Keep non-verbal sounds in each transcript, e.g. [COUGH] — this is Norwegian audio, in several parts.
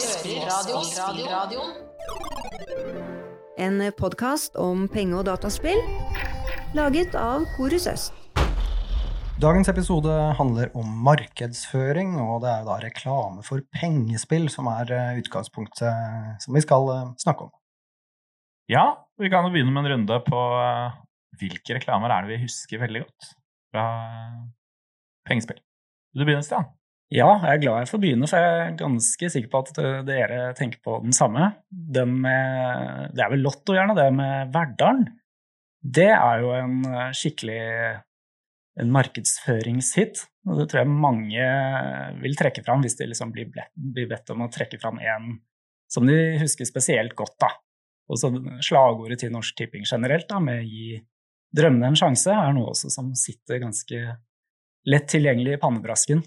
Spillradioen. En podkast om penge- og dataspill laget av Korus Øst. Dagens episode handler om markedsføring, og det er jo da reklame for pengespill som er eh, utgangspunktet som vi skal eh, snakke om. Ja, vi kan jo begynne med en runde på eh, hvilke reklamer er det vi husker veldig godt fra pengespill. Vil du begynne, Stian? Ja, jeg er glad jeg får begynne, for jeg er ganske sikker på at dere tenker på den samme. Den med, det er vel Lotto, gjerne, det med Verdalen. Det er jo en skikkelig en markedsføringshit. Og det tror jeg mange vil trekke fram hvis de liksom blir, bedt om å trekke fram en som de husker spesielt godt. da. Og så slagordet til Norsk Tipping generelt, da, med gi drømmene en sjanse, er noe også som sitter ganske lett tilgjengelig i pannebrasken.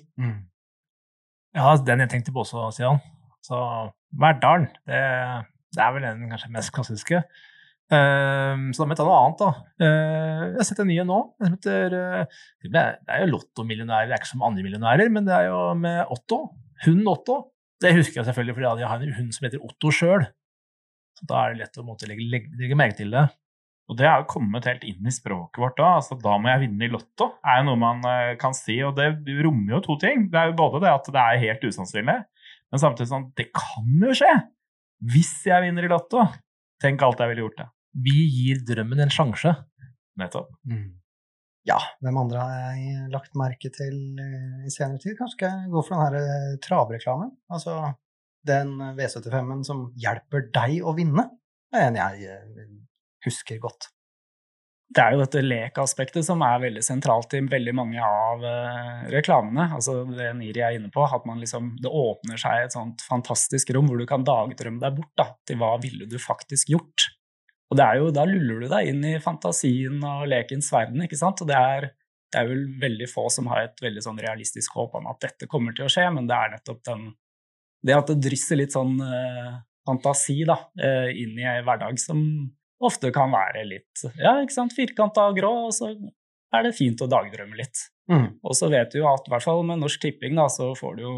Ja, den jeg tenkte på også, Stian. Så Verdalen, det, det er vel den kanskje mest klassiske. Ehm, så da må jeg ta noe annet, da. Uh, jeg har sett en ny en nå. Den heter uh, Det er jo lottomillionærer, det er ikke som andre millionærer, men det er jo med Otto. Hunden Otto. Det husker jeg selvfølgelig fordi jeg har en hund som heter Otto sjøl. Da er det lett å måtte legge, legge, legge merke til det. Og det er jo kommet helt inn i språket vårt da. Altså, da må jeg vinne i Lotto, er jo noe man eh, kan si. Og det rommer jo to ting. Det er jo både det at det er helt usannsynlig, men samtidig sånn Det kan jo skje! Hvis jeg vinner i Lotto. Tenk alt jeg ville gjort, det. Vi gir drømmen en sjanse. Nettopp. Ja, hvem andre har jeg lagt merke til eh, i senere tid? Kanskje skal jeg gå for den her eh, travreklamen? Altså den V75-en som hjelper deg å vinne, er en jeg husker godt. det er jo dette lekaspektet som er veldig sentralt i veldig mange av eh, reklamene. Altså det Niri er inne på, at liksom, det åpner seg et sånt fantastisk rom hvor du kan dagdrømme deg bort da, til hva ville du faktisk gjort. Og det er jo, da luller du deg inn i fantasien og lekens verden, ikke sant? Og det er, det er vel veldig få som har et veldig sånn realistisk håp om at dette kommer til å skje, men det er nettopp den Det at det drysser litt sånn eh, fantasi da, eh, inn i ei hverdag som ofte kan være litt ja, ikke sant, firkanta og grå, og så er det fint å dagdrømme litt. Mm. Og så vet du jo at i hvert fall med Norsk Tipping da, så får du, jo,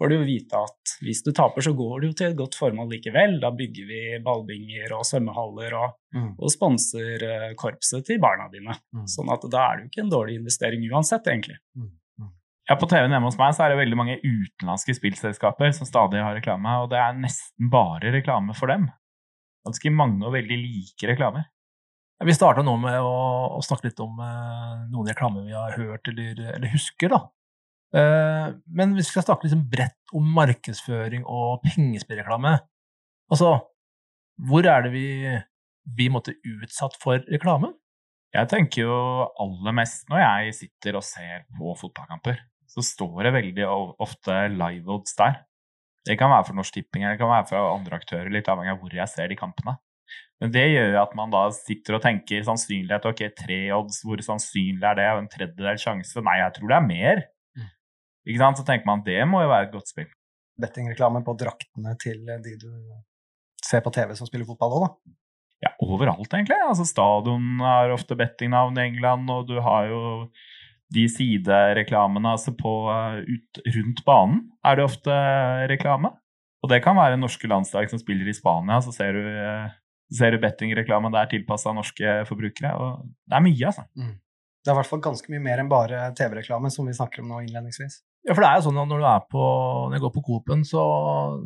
får du jo vite at hvis du taper, så går det jo til et godt formål likevel. Da bygger vi ballbinger og svømmehaller og, Mm. og sponser eh, korpset til barna dine. Mm. Sånn at da er det jo ikke en dårlig investering uansett, egentlig. Ja, På TV-en hjemme hos meg så er det veldig mange utenlandske spillselskaper som stadig har reklame, og det er nesten bare reklame for dem. Ganske mange og veldig like reklamer. Vi starta nå med å, å snakke litt om eh, noen reklamer vi har hørt eller, eller husker. Eh, men hvis vi skal snakke liksom bredt om markedsføring og pengespillreklame Altså, hvor er det vi, blir måtte utsatt for reklame? Jeg tenker jo aller mest når jeg sitter og ser på fotballkamper, så står det veldig ofte live-odds der. Det kan være for Norsk Tipping eller det kan være for andre aktører, litt avhengig av hvor jeg ser de kampene. Men det gjør at man da sitter og tenker sannsynlighet, ok, tre odds, hvor sannsynlig er det, og en tredjedel sjanse? Nei, jeg tror det er mer. Ikke sant? Så tenker man det må jo være et godt spill. Bettingreklame på draktene til de du ser på TV som spiller fotball òg, da. Ja, overalt egentlig. Altså Stadion har ofte bettingnavn i England, og du har jo de sidereklamene altså på eh, ut, rundt banen er det ofte eh, reklame. Og det kan være norske landslag som spiller i Spania, så ser du, eh, ser du bettingreklame der tilpassa norske forbrukere. Og det er mye, altså. Det er i hvert fall ganske mye mer enn bare TV-reklame, som vi snakker om nå innledningsvis. Ja, for det er jo sånn at når du er på, når du går på Coop-en, så,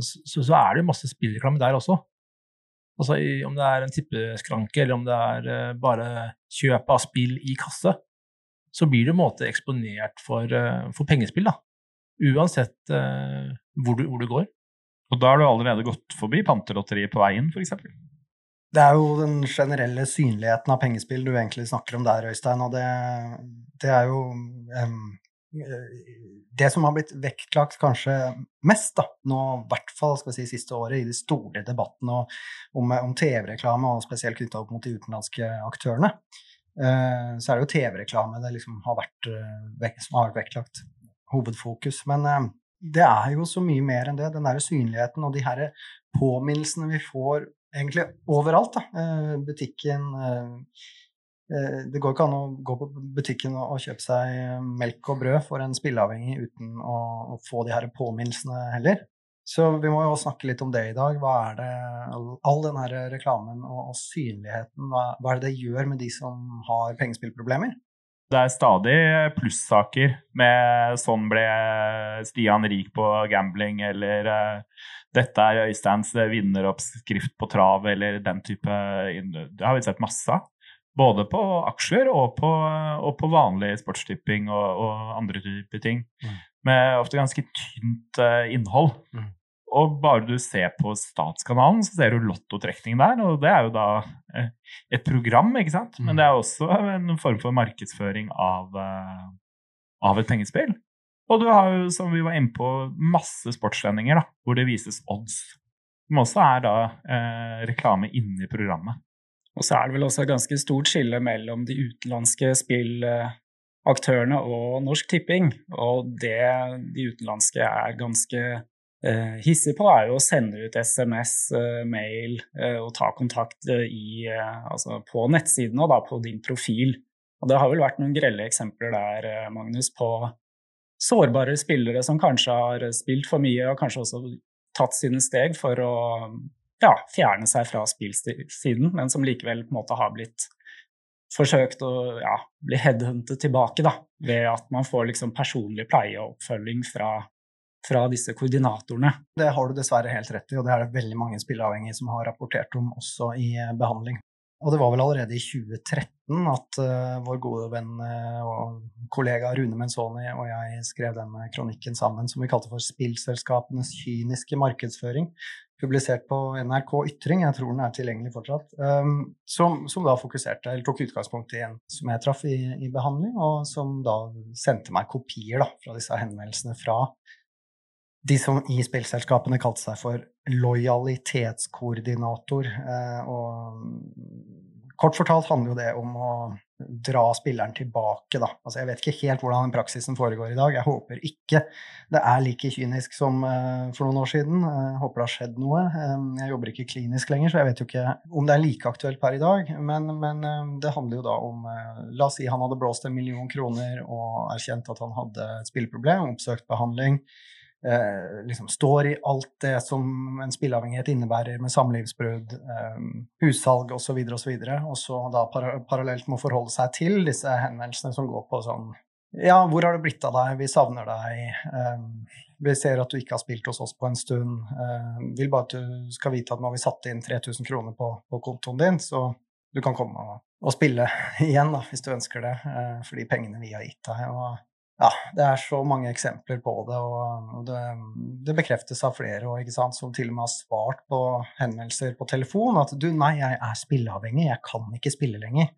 så, så er det jo masse spillreklame der også. Altså i, om det er en tippeskranke, eller om det er bare kjøp av spill i kasse, så blir du på en måte eksponert for, eh, for pengespill, da. Uansett uh, hvor, du, hvor du går. Og da har du allerede gått forbi pantelotteriet på veien, f.eks. Det er jo den generelle synligheten av pengespill du egentlig snakker om der, Øystein, og det, det er jo eh, det som har blitt vektlagt kanskje mest, da, nå i hvert fall skal vi si, siste året, i de store debattene om, om TV-reklame, og spesielt knytta opp mot de utenlandske aktørene, så er det jo TV-reklame det liksom har vært, eh, som har vært vektlagt hovedfokus. Men eh, det er jo så mye mer enn det. Den der synligheten og de her påminnelsene vi får egentlig overalt. Da. Eh, butikken eh, eh, Det går ikke an å gå på butikken og, kjøpe seg melk og brød for en spilleavhengig uten å få de her påminnelsene heller. Så vi må jo snakke litt om det i dag. Hva er det, All den her reklamen og, og synligheten, hva, hva, er det det gjør med de som har pengespillproblemer? Det er stadig plussaker med 'sånn ble Stian rik på gambling', eller uh, 'dette er Øysteins vinneroppskrift på trav', eller den type Det har vi sett masse av. Både på aksjer og på, og på vanlig sportstipping og, og, andre typer ting. Mm. Med ofte ganske tynt uh, innhold. Mm. Og bare du ser på Statskanalen, så ser du lottotrekning der. Og det er jo da eh, et program, ikke sant? Men mm. det er også en form for markedsføring av, uh, av et pengespill. Og du har jo, som vi var inne på, masse sportssendinger da, hvor det vises odds. Som også er da eh, reklame inni programmet. Og så er det vel også et ganske stort skille mellom de utenlandske spillaktørene og Norsk Tipping. Og det de utenlandske er ganske eh, hissige på, er jo å sende ut SMS, eh, mail eh, og ta kontakt i, altså på nettsiden og da på din profil. Og det har vel vært noen grelle eksempler der, Magnus, på sårbare spillere som kanskje har spilt for mye og kanskje også tatt sine steg for å ja, fjerne seg fra spillsiden, men som likevel på en måte har blitt forsøkt å ja, bli headhuntet tilbake, da, ved at man får liksom personlig pleie og oppfølging fra, fra disse koordinatorene. Det har du dessverre helt rett i, og det er det veldig mange spilleavhengige som har rapportert om også i eh, behandling. Og det var vel allerede i 2013 at uh, vår gode venn uh, og kollega Rune Menzoni og jeg skrev denne kronikken sammen som vi kalte for 'Spillselskapenes kyniske markedsføring', publisert på NRK Ytring, jeg tror den er tilgjengelig fortsatt, um, som, som, da fokuserte, eller tok utgangspunkt i en som jeg traff i, i behandling, og som da sendte meg kopier da, fra disse henvendelsene fra de som i spillselskapene kalte seg for lojalitetskoordinator. Uh, og kort fortalt handler jo det om å dra spilleren tilbake, da. Altså, jeg vet ikke helt hvordan den praksisen foregår i dag. Jeg håper ikke det er like kynisk som uh, for noen år siden. Jeg håper det har skjedd noe. Um, jeg jobber ikke klinisk lenger, så jeg vet jo ikke om det er like aktuelt per i dag. Men, men det handler jo da om La oss si han hadde blåst en million kroner og erkjent at han hadde et spilleproblem, oppsøkt behandling eh, liksom står i alt det som en spilleavhengighet innebærer, med samlivsbrudd, eh, hussalg osv., osv., og, så videre, og så da par parallelt må forholde seg til disse henvendelsene som går på sånn Ja, hvor har det blitt av deg? Vi savner deg. Eh, vi ser at du ikke har spilt hos oss på en stund. Eh, vil bare at du skal vite at nå har vi satt inn 3000 kroner på, på kontoen din, så du kan komme og, og spille [LAUGHS] igjen da, hvis du ønsker det, eh, for de pengene vi har gitt deg. og ja, det er så mange eksempler på det, og det, det bekreftes av flere og, som til og med har svart på henvendelser på telefon at du, nei, jeg er spilleavhengig, jeg kan ikke spille lenger.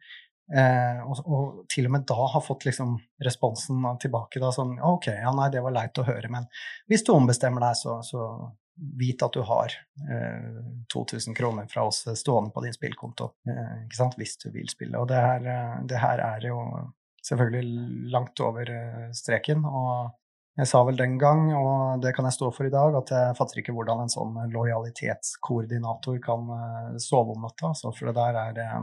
Eh, og, og, til og med da har fått liksom responsen tilbake da sånn ok, ja, nei, det var leit å høre, men hvis du ombestemmer deg, så, så vit at du har eh, 2000 kroner fra oss stående på din spillkonto, eh, ikke sant, hvis du vil spille. Og det her, eh, det her er jo selvfølgelig langt over eh, streken. Og jeg sa vel den gang, og det kan jeg stå for i dag, at jeg fatter ikke hvordan en sånn lojalitetskoordinator kan eh, sove om natta. Så for det der er eh,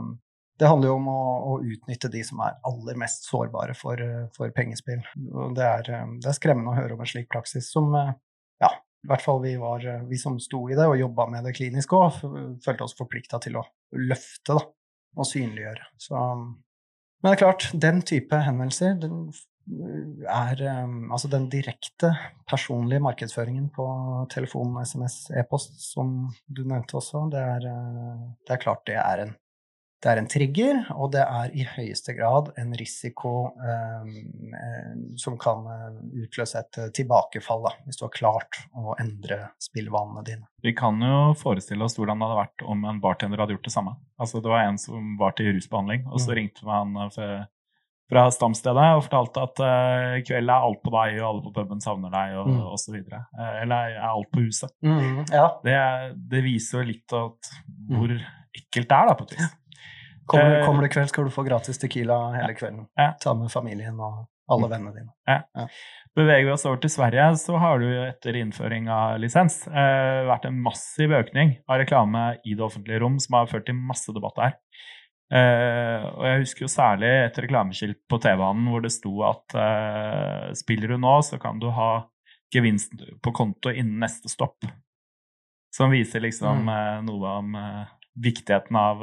Det handler jo om å, å utnytte de som er aller mest sårbare for, for pengespill. Det er, det er, skremmende å høre om en slik praksis som ja, i hvert fall vi, var, vi som sto i det og jobba med det klinisk òg, følte oss forplikta til å løfte da, og synliggjøre. Så men det er klart, den type henvendelser den er um, altså den direkte personlige markedsføringen på telefon, SMS, e-post, som du nevnte også, det er, uh, det er klart det er en det er en trigger, og det er i høyeste grad en risiko eh, som kan eh, utløse et eh, tilbakefall, da, hvis du har klart å endre spillvanene dine. Vi kan jo forestille oss hvordan det hadde vært om en bartender hadde gjort det samme. Altså, det var en som var til rusbehandling, og så mm. ringte man eh, fra stamstedet og fortalte at uh, i kveld er alt på deg, og alle på puben savner deg, og, mm. og så videre. Uh, eller er alt på huset. Mm, ja. det, det, viser jo litt at hvor mm. ekkelt det er, da, på et vis. Kommer, eh, kommer du kveld, skal du få gratis Tequila hele kvelden. Ta med familien og alle vennene dine. Ja. Ja. Beveger vi oss over til Sverige, så har du etter innføring av lisens eh, vært en massiv økning av reklame i det offentlige rom, som har ført til masse debatt her. Eh, og jeg husker jo særlig et reklameskilt på TV-banen hvor det sto at eh, spiller du nå, så kan du ha gevinst på konto innen neste stopp. Som viser liksom Mm. eh, noe om eh, viktigheten av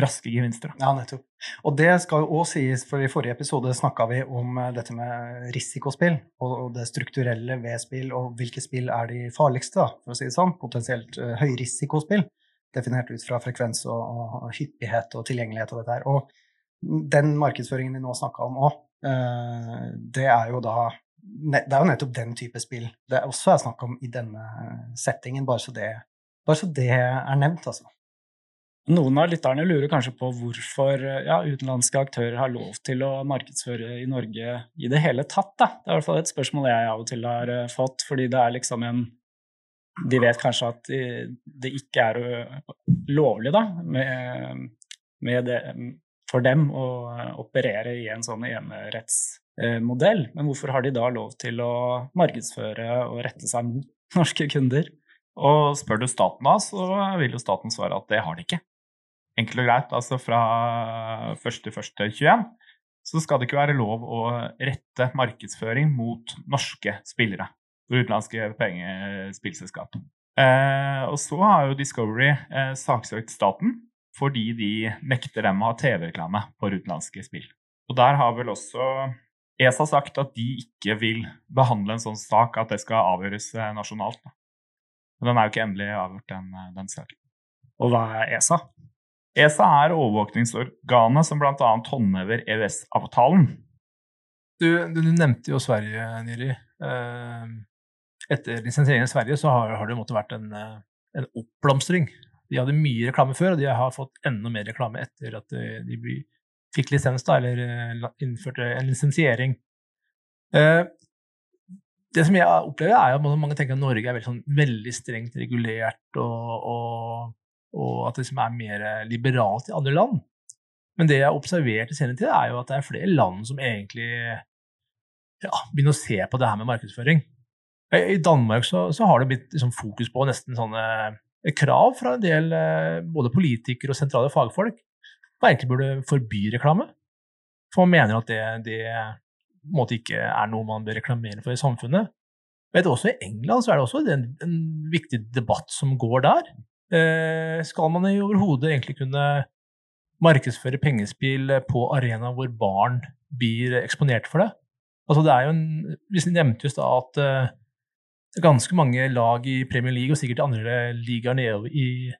raske gevinster. Ja, nettopp. Og det skal jo òg sies, for i forrige episode snakka vi om eh, dette med risikospill, og, det strukturelle ved spill, og hvilke spill er de farligste, da, for å si det sånn. Potensielt uh, høyrisikospill, definert ut fra frekvens og, hyppighet og tilgjengelighet og dette her. Og den markedsføringen vi nå snakka om òg, det er jo da Det er jo nettopp den type spill det er også er snakk om i denne settingen, bare så det, bare så det er nevnt, altså. Noen av lytterne lurer kanskje på hvorfor ja, utenlandske aktører har lov til å markedsføre i Norge i det hele tatt. Da. Det er i hvert fall et spørsmål jeg av og til har eh, fått, fordi det er liksom en De vet kanskje at eh, det ikke er lovlig, da, med, med det, for dem å eh, operere i en sånn enerettsmodell. Men hvorfor har de da lov til å markedsføre og rette seg mot norske kunder? Og spør du staten da, så vil jo staten svare at det har de ikke. Enkelt og greit. Altså fra 1.1.21 så skal det ikke være lov å rette markedsføring mot norske spillere for utenlandske pengespillselskap. Eh, og så har jo Discovery eh, saksøkt staten fordi de nekter dem å ha TV-reklame for utenlandske spill. Og der har vel også ESA sagt at de ikke vil behandle en sånn sak, at det skal avgjøres eh, nasjonalt. Men den er jo ikke endelig avgjort, den, eh, den saken. Og hva er ESA? ESA er overvåkningsorganet som bl.a. håndhever EØS-avtalen. Du, du, du nevnte jo Sverige, Niri. Eh, etter lisensieringen i Sverige så har, har det måtte vært en, eh, en oppblomstring. De hadde mye reklame før, og de har fått enda mer reklame etter at de, de fikk lisens, da, eller eh, innførte en lisensiering. Eh, det som jeg opplever, er at mange tenker at Norge er veldig, sånn, veldig strengt regulert, og, og, og at det liksom er mer liberalt i andre land. Men det jeg har observert i senere tid, er jo at det er flere land som egentlig ja, begynner å se på det her med markedsføring. I Danmark så, så har det blitt liksom fokus på nesten sånne eh, krav fra en del eh, både politikere og sentrale fagfolk man egentlig burde forby reklame. For man mener at det, det ikke er noe man bør reklamere for i samfunnet. Men også I England så er det også en, en viktig debatt som går der. Eh, skal man overhodet egentlig kunne markedsføre pengespill på arenaer hvor barn blir eksponert for det? Altså det er jo en, Vi nevnte jo da at eh, det er ganske mange lag i Premier League og sikkert andre ligaer nede i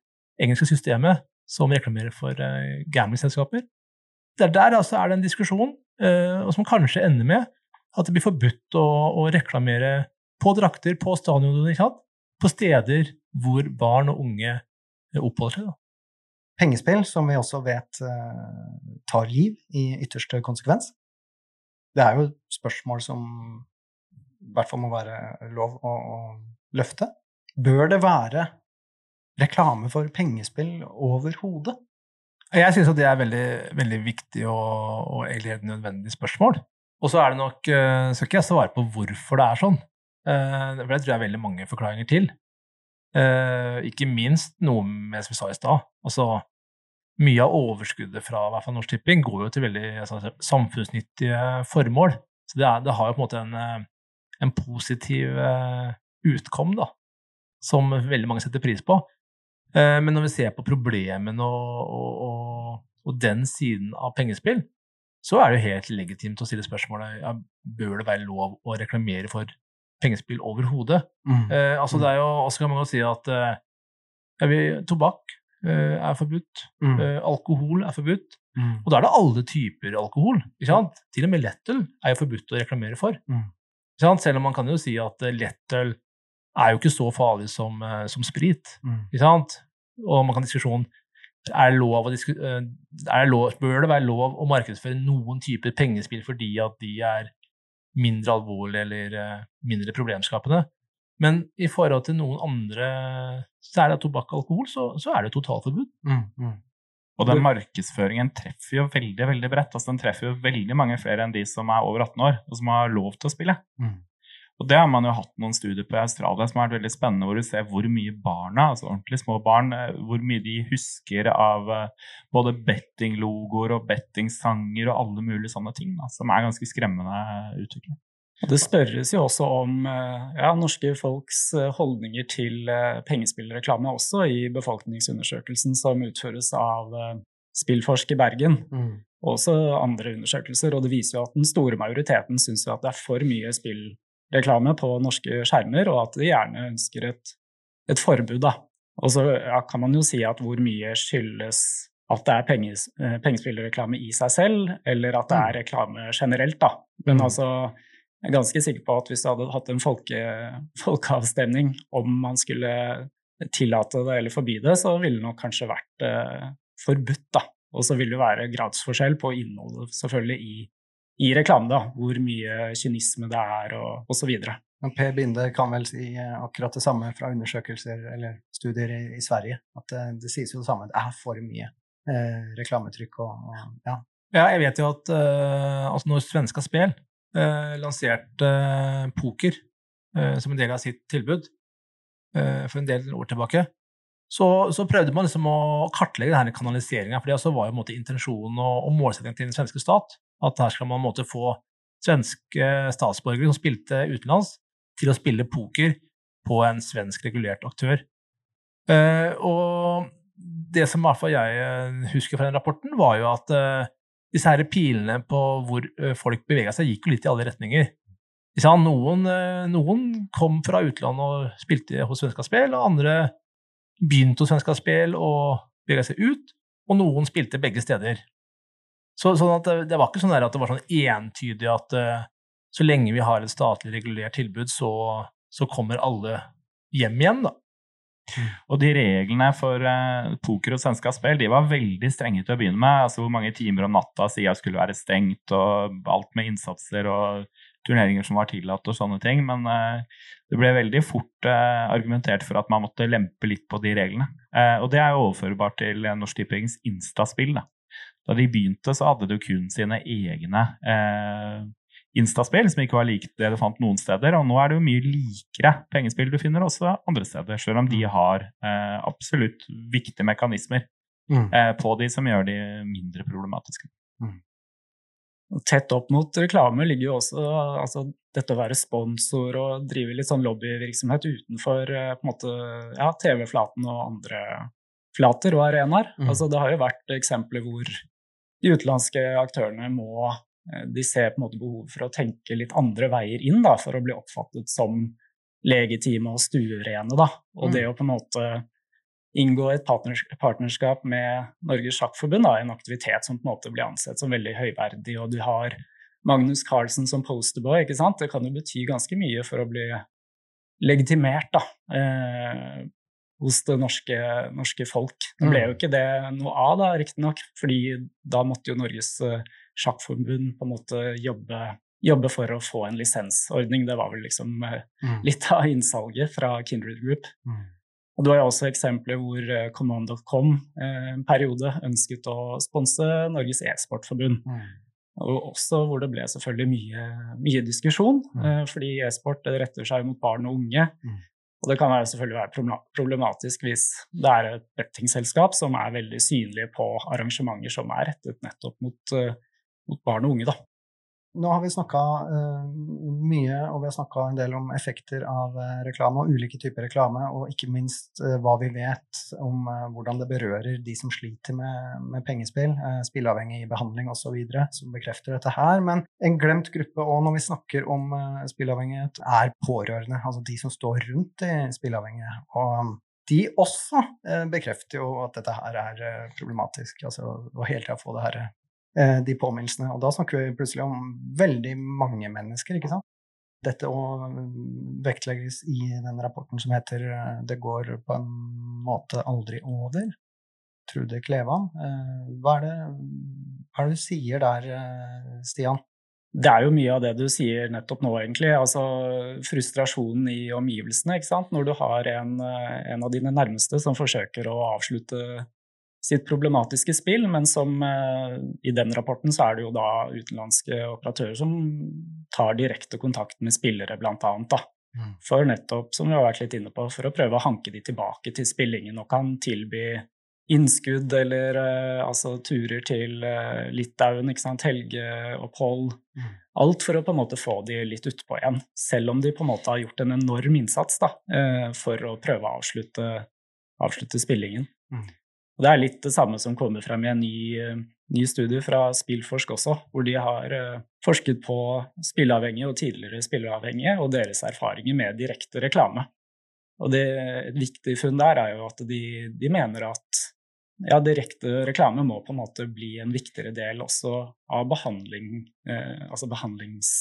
engelske systemet som reklamerer for uh, gamblingselskaper. Der, der altså er det en diskusjon, eh, og som kanskje ender med at det blir forbudt å, å reklamere på drakter, på stadioner? På steder hvor barn og unge eh, oppholder seg. Pengespill, som vi også vet eh, tar liv i ytterste konsekvens. Det er jo spørsmål som i hvert fall må være lov å, å løfte. Bør det være reklame for pengespill overhodet? Jeg syns det er veldig, veldig viktig og, og egentlig helt nødvendig spørsmål. Og så er det nok eh, Skal ikke jeg svare på hvorfor det er sånn, for det tror jeg er veldig mange forklaringer til. Eh, Ikke minst noe med som vi sa i stad. Altså, mye av overskuddet fra hvert fall Norsk Tipping går jo til veldig altså, samfunnsnyttige formål. Så det, er, det har jo på en måte en, eh, en positiv eh, utkom, da, som veldig mange setter pris på. Eh, Men når vi ser på problemene og, og, og, og den siden av pengespill, så er det jo helt legitimt å stille spørsmålet ja, bør det være lov å reklamere for pengespill overhodet. Eh, altså det er jo, også kan man jo si at eh, tobakk eh, er forbudt, Mm. eh, alkohol er forbudt, Mm. og da er det alle typer alkohol. ikke sant? Til og med lettøl er jo forbudt å reklamere for. Mm. Ikke sant? Selv om man kan jo si at eh, lettøl er jo ikke så farlig som, eh, som sprit. Mm. Ikke sant? Og man kan diskusjon er det lov å Bør det være lov å markedsføre noen typer pengespill fordi at de er mindre alvorlig eller eh, mindre problemskapende? Men i forhold til noen andre, særlig tobakk og alkohol, så, så er det totalforbud. Mm. Mm. Og den markedsføringen treffer jo veldig veldig bredt. altså Den treffer jo veldig mange flere enn de som er over 18 år, og som har lov til å spille. Mm. Og det har man jo hatt noen studier på i Australia som har vært veldig spennende, hvor du ser hvor mye barna, altså ordentlig små barn, eh, hvor mye de husker av eh, både bettinglogoer og bettingsanger og alle mulige sånne ting, da, som er ganske skremmende utvikling. Det spørres jo også om eh, ja, norske folks eh, holdninger til eh, pengespillreklame også i befolkningsundersøkelsen som utføres av Spillforsk i Bergen. Mm. Og også andre undersøkelser, og det viser jo at den store majoriteten syns at det er for mye spillreklame på norske skjermer, og at de gjerne ønsker et, et forbud, da. Og så ja, kan man jo si at hvor mye skyldes at det er penges, pengespillreklame i seg selv, eller at det er reklame generelt, da. Men Mm. altså jeg er ganske sikker på at hvis du hadde hatt en folke, folkeavstemning om man skulle tillate det eller forby det, så ville det nok kanskje vært eh, forbudt, da. Og så vil det være gradsforskjell på innholdet selvfølgelig i, i reklame, da. Hvor mye kynisme det er og osv. Per Binde kan vel si eh, akkurat det samme fra undersøkelser eller studier i, i Sverige. At det, det sies jo det samme. Det er for mye eh, reklametrykk og, og ja. Ja, jeg vet jo at eh, altså når Svenska Spel eh, lanserte uh, poker som en del av sitt tilbud for en del år tilbake, så, så prøvde man liksom å kartlegge denne kanaliseringa. For det også var jo en måte intensjonen og, og målsettingen til den svenske stat. At her skal man måtte få svenske statsborgere som spilte utenlands, til å spille poker på en svensk regulert aktør. og det som i hvert fall jeg husker fra den rapporten, var jo at disse her pilene på hvor folk bevega seg, gikk jo litt i alle retninger. Noen, noen kom fra utlandet og spilte hos Svenska Spel, og andre begynte hos Svenska Spel og bevega seg ut, og noen spilte begge steder. Så, sånn at det, var ikke sånn at det var sånn entydig at uh, så lenge vi har et statlig regulert tilbud, så, så kommer alle hjem igjen, da. Og de reglene for uh, poker og svenska spill de var veldig strenge til å begynne med. altså Hvor mange timer om natta sida skulle være stengt, og alt med innsatser og turneringer som var tillatt og sånne ting. Men uh, det ble veldig fort uh, argumentert for at man måtte lempe litt på de reglene. og det er jo overførbart til Norsk Tippings Instaspill. Da. Da de begynte, så hadde de kun sine egne Instaspill, som ikke var likt det du fant noen steder. Og nå er det jo mye likere pengespill du finner også andre steder, selv om de har eh, absolutt viktige mekanismer Mm. eh, på de som gjør de mindre problematiske. Tett opp mot reklame ligger jo også altså, dette å være sponsor og drive litt sånn lobbyvirksomhet utenfor eh, måte, ja, TV-flaten og andre flater og arenaer. Mm. Altså, det har jo vært eksempler hvor de utenlandske aktørene må eh, de ser på en måte behov for å tenke litt andre veier inn da, for å bli oppfattet som legitime og stuerene. Da. Og Mm. det å på en måte inngå et partnerskap med Norges Sjakkforbund, da, en aktivitet som på en måte blir ansett som veldig høyverdig, og du har Magnus Carlsen som posterboy, ikke sant? det kan jo bety ganske mye for å bli legitimert da, eh, hos det norske, norske folk. Det ble jo ikke det noe av, da, riktignok, fordi da måtte jo Norges eh, Sjakkforbund på en måte jobbe, jobbe for å få en lisensordning. Det var vel liksom eh, Mm. litt av innsalget fra Kindred Group. Mm. Og det var jo også eksempler hvor eh, Command.com en periode ønsket å sponse Norges e-sportforbund. Mm. Og også hvor det ble selvfølgelig mye, mye diskusjon, Mm. fordi e-sport retter seg mot barn og unge. Mm. Og det kan selvfølgelig være problematisk hvis det er et bettingselskap som er veldig synlige på arrangementer som er rettet nettopp mot, eh, mot barn og unge. Da. Nå har vi snakka mye, og vi har snakka en del om effekter av uh, reklame og ulike typer reklame, og ikke minst uh, hva vi vet om eh, hvordan det berører de som sliter med, med pengespill, uh, spilleavhengig behandling osv., som bekrefter dette her. Men en glemt gruppe òg når vi snakker om eh, spilleavhengighet, er pårørende, altså de som står rundt de spilleavhengige. Og de også eh, bekrefter jo at dette her er eh, problematisk, altså å hele tida få det her eh, de påminnelsene. Og da snakker vi plutselig om veldig mange mennesker, ikke sant? Dette å vektlegges i den rapporten som heter eh, 'Det går på en måte aldri over'. Trude Klevan, eh, hva er det, hva er det du sier der, eh, Stian? Det er jo mye av det du sier nettopp nå, egentlig. Altså frustrasjonen i omgivelsene, ikke sant. Når du har en, eh, en av dine nærmeste som forsøker å avslutte sitt problematiske spill, men som eh, i den rapporten så er det jo da utenlandske operatører som tar direkte kontakt med spillere, blant annet, da. Mm. For nettopp, som vi har vært litt inne på, for å prøve å hanke de tilbake til spillingen og kan tilby innskudd eller uh, altså turer til uh, Litauen, ikke sant, helgeopphold. Mm. Alt for å på en måte få de litt utpå igjen, selv om de på en måte har gjort en enorm innsats da, uh, for å prøve å avslutte, avslutte spillingen. Mm. Og det er litt det samme som kommer frem i en ny, ny studie fra Spillforsk også, hvor de har forsket på spilleavhengige og tidligere spilleavhengige og deres erfaringer med direkte reklame. Og det, et viktig funn der er jo at de, de mener at ja, direkte reklame må på en måte bli en viktigere del også av behandling, eh, altså behandlings...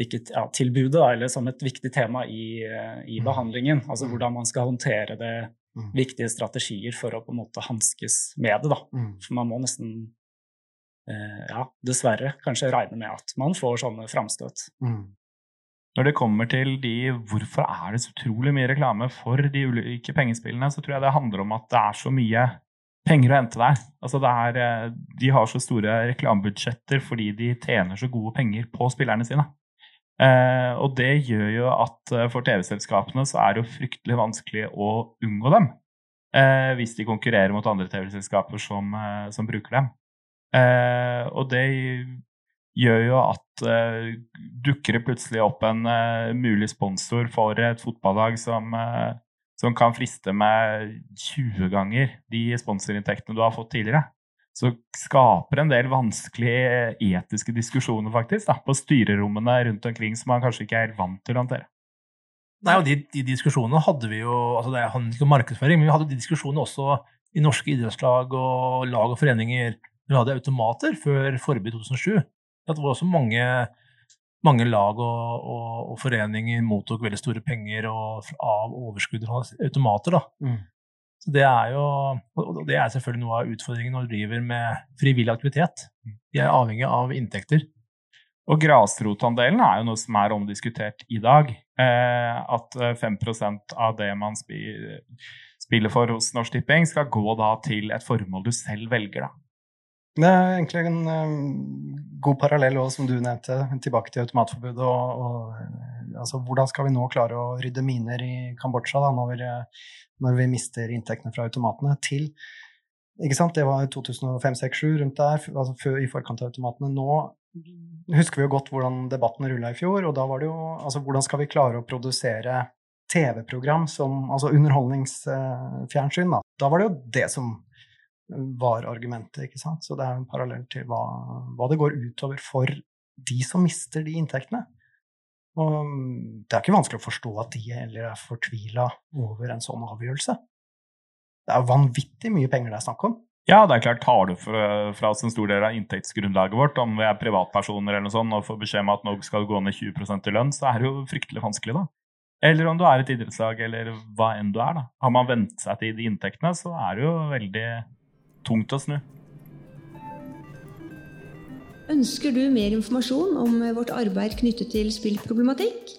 Ikke, ja, tilbudet, eller som et viktig tema i, eh, i mm. behandlingen. Altså hvordan man skal håndtere det, mm. viktige strategier for å på en måte hanskes med det. da. Mm. For man må nesten, eh, ja, dessverre, kanskje regne med at man får sånne framstøt. Mm. Når det kommer til de hvorfor er det så utrolig mye reklame for de ulike pengespillene, så tror jeg det handler om at det er så mye penger å hente der. Altså er, eh, de har så store reklamebudsjetter fordi de tjener så gode penger på spillerne sine. Eh, og det gjør jo at eh, for TV-selskapene så er det jo fryktelig vanskelig å unngå dem. Eh, hvis de konkurrerer mot andre TV-selskaper som, eh, som, bruker dem. Eh, og det gjør jo at uh, dukker det plutselig opp en mulig sponsor for et fotballag som, som, kan friste med 20 ganger de sponsorinntektene du har fått tidligere. Så skaper en del vanskelige etiske diskusjoner faktisk da, på styrerommene rundt omkring som man kanskje ikke er helt vant til å håndtere. Nei, og de, de, diskusjonene hadde vi jo altså Det handler ikke om markedsføring, men vi hadde de diskusjonene også i norske idrettslag og lag og foreninger. Vi hadde automater før forbudet i 2007. Det var også mange, mange lag og, og, og, foreninger mottok veldig store penger og, av overskudd fra automater. Mm. Så det er jo og det er selvfølgelig noe av utfordringen når du driver med frivillig aktivitet. De er avhengig av inntekter. Og grasrotandelen er jo noe som er omdiskutert i dag. Eh, at 5% av det man spiller for hos Norsk Tipping, skal gå da til et formål du selv velger. da. Det er egentlig en um, god parallell også, som du nevnte, tilbake til automatforbudet. Og, og, altså, hvordan skal vi nå klare å rydde miner i Kambodsja da, når, når vi mister inntektene fra automatene, til ikke sant? Det var 2005-2006-2007 rundt der, altså før, i forkant av automatene. Nå husker vi jo godt hvordan debatten rulla i fjor, og da var det jo altså hvordan skal vi klare å produsere TV-program som altså underholdningsfjernsyn, da. Da var det jo det som var argumentet. ikke sant? Så det er en parallell til hva, hva, det går utover for de som mister de inntektene. Og mm, det er ikke vanskelig å forstå at de heller er fortvila over en sånn avgjørelse. Det er vanvittig mye penger det er snakk om. Ja, det er klart, tar du fra oss en stor del av inntektsgrunnlaget vårt, om vi er privatpersoner eller noe sånt, og får beskjed om at nå skal du gå ned 20% i lønn, så er det jo fryktelig vanskelig, da. Eller om du er et idrettslag, eller hva enn du er, da. Har man vent seg til de inntektene, så er det jo veldig tungt å snu. Ønsker du mer informasjon om vårt arbeid knyttet til spillproblematikk?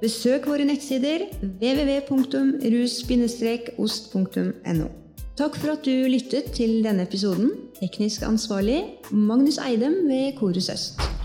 Besøk våre nettsider www.rus-ost.no. Takk for at du lyttet til denne episoden. Teknisk ansvarlig Magnus Eidem ved Korus Øst.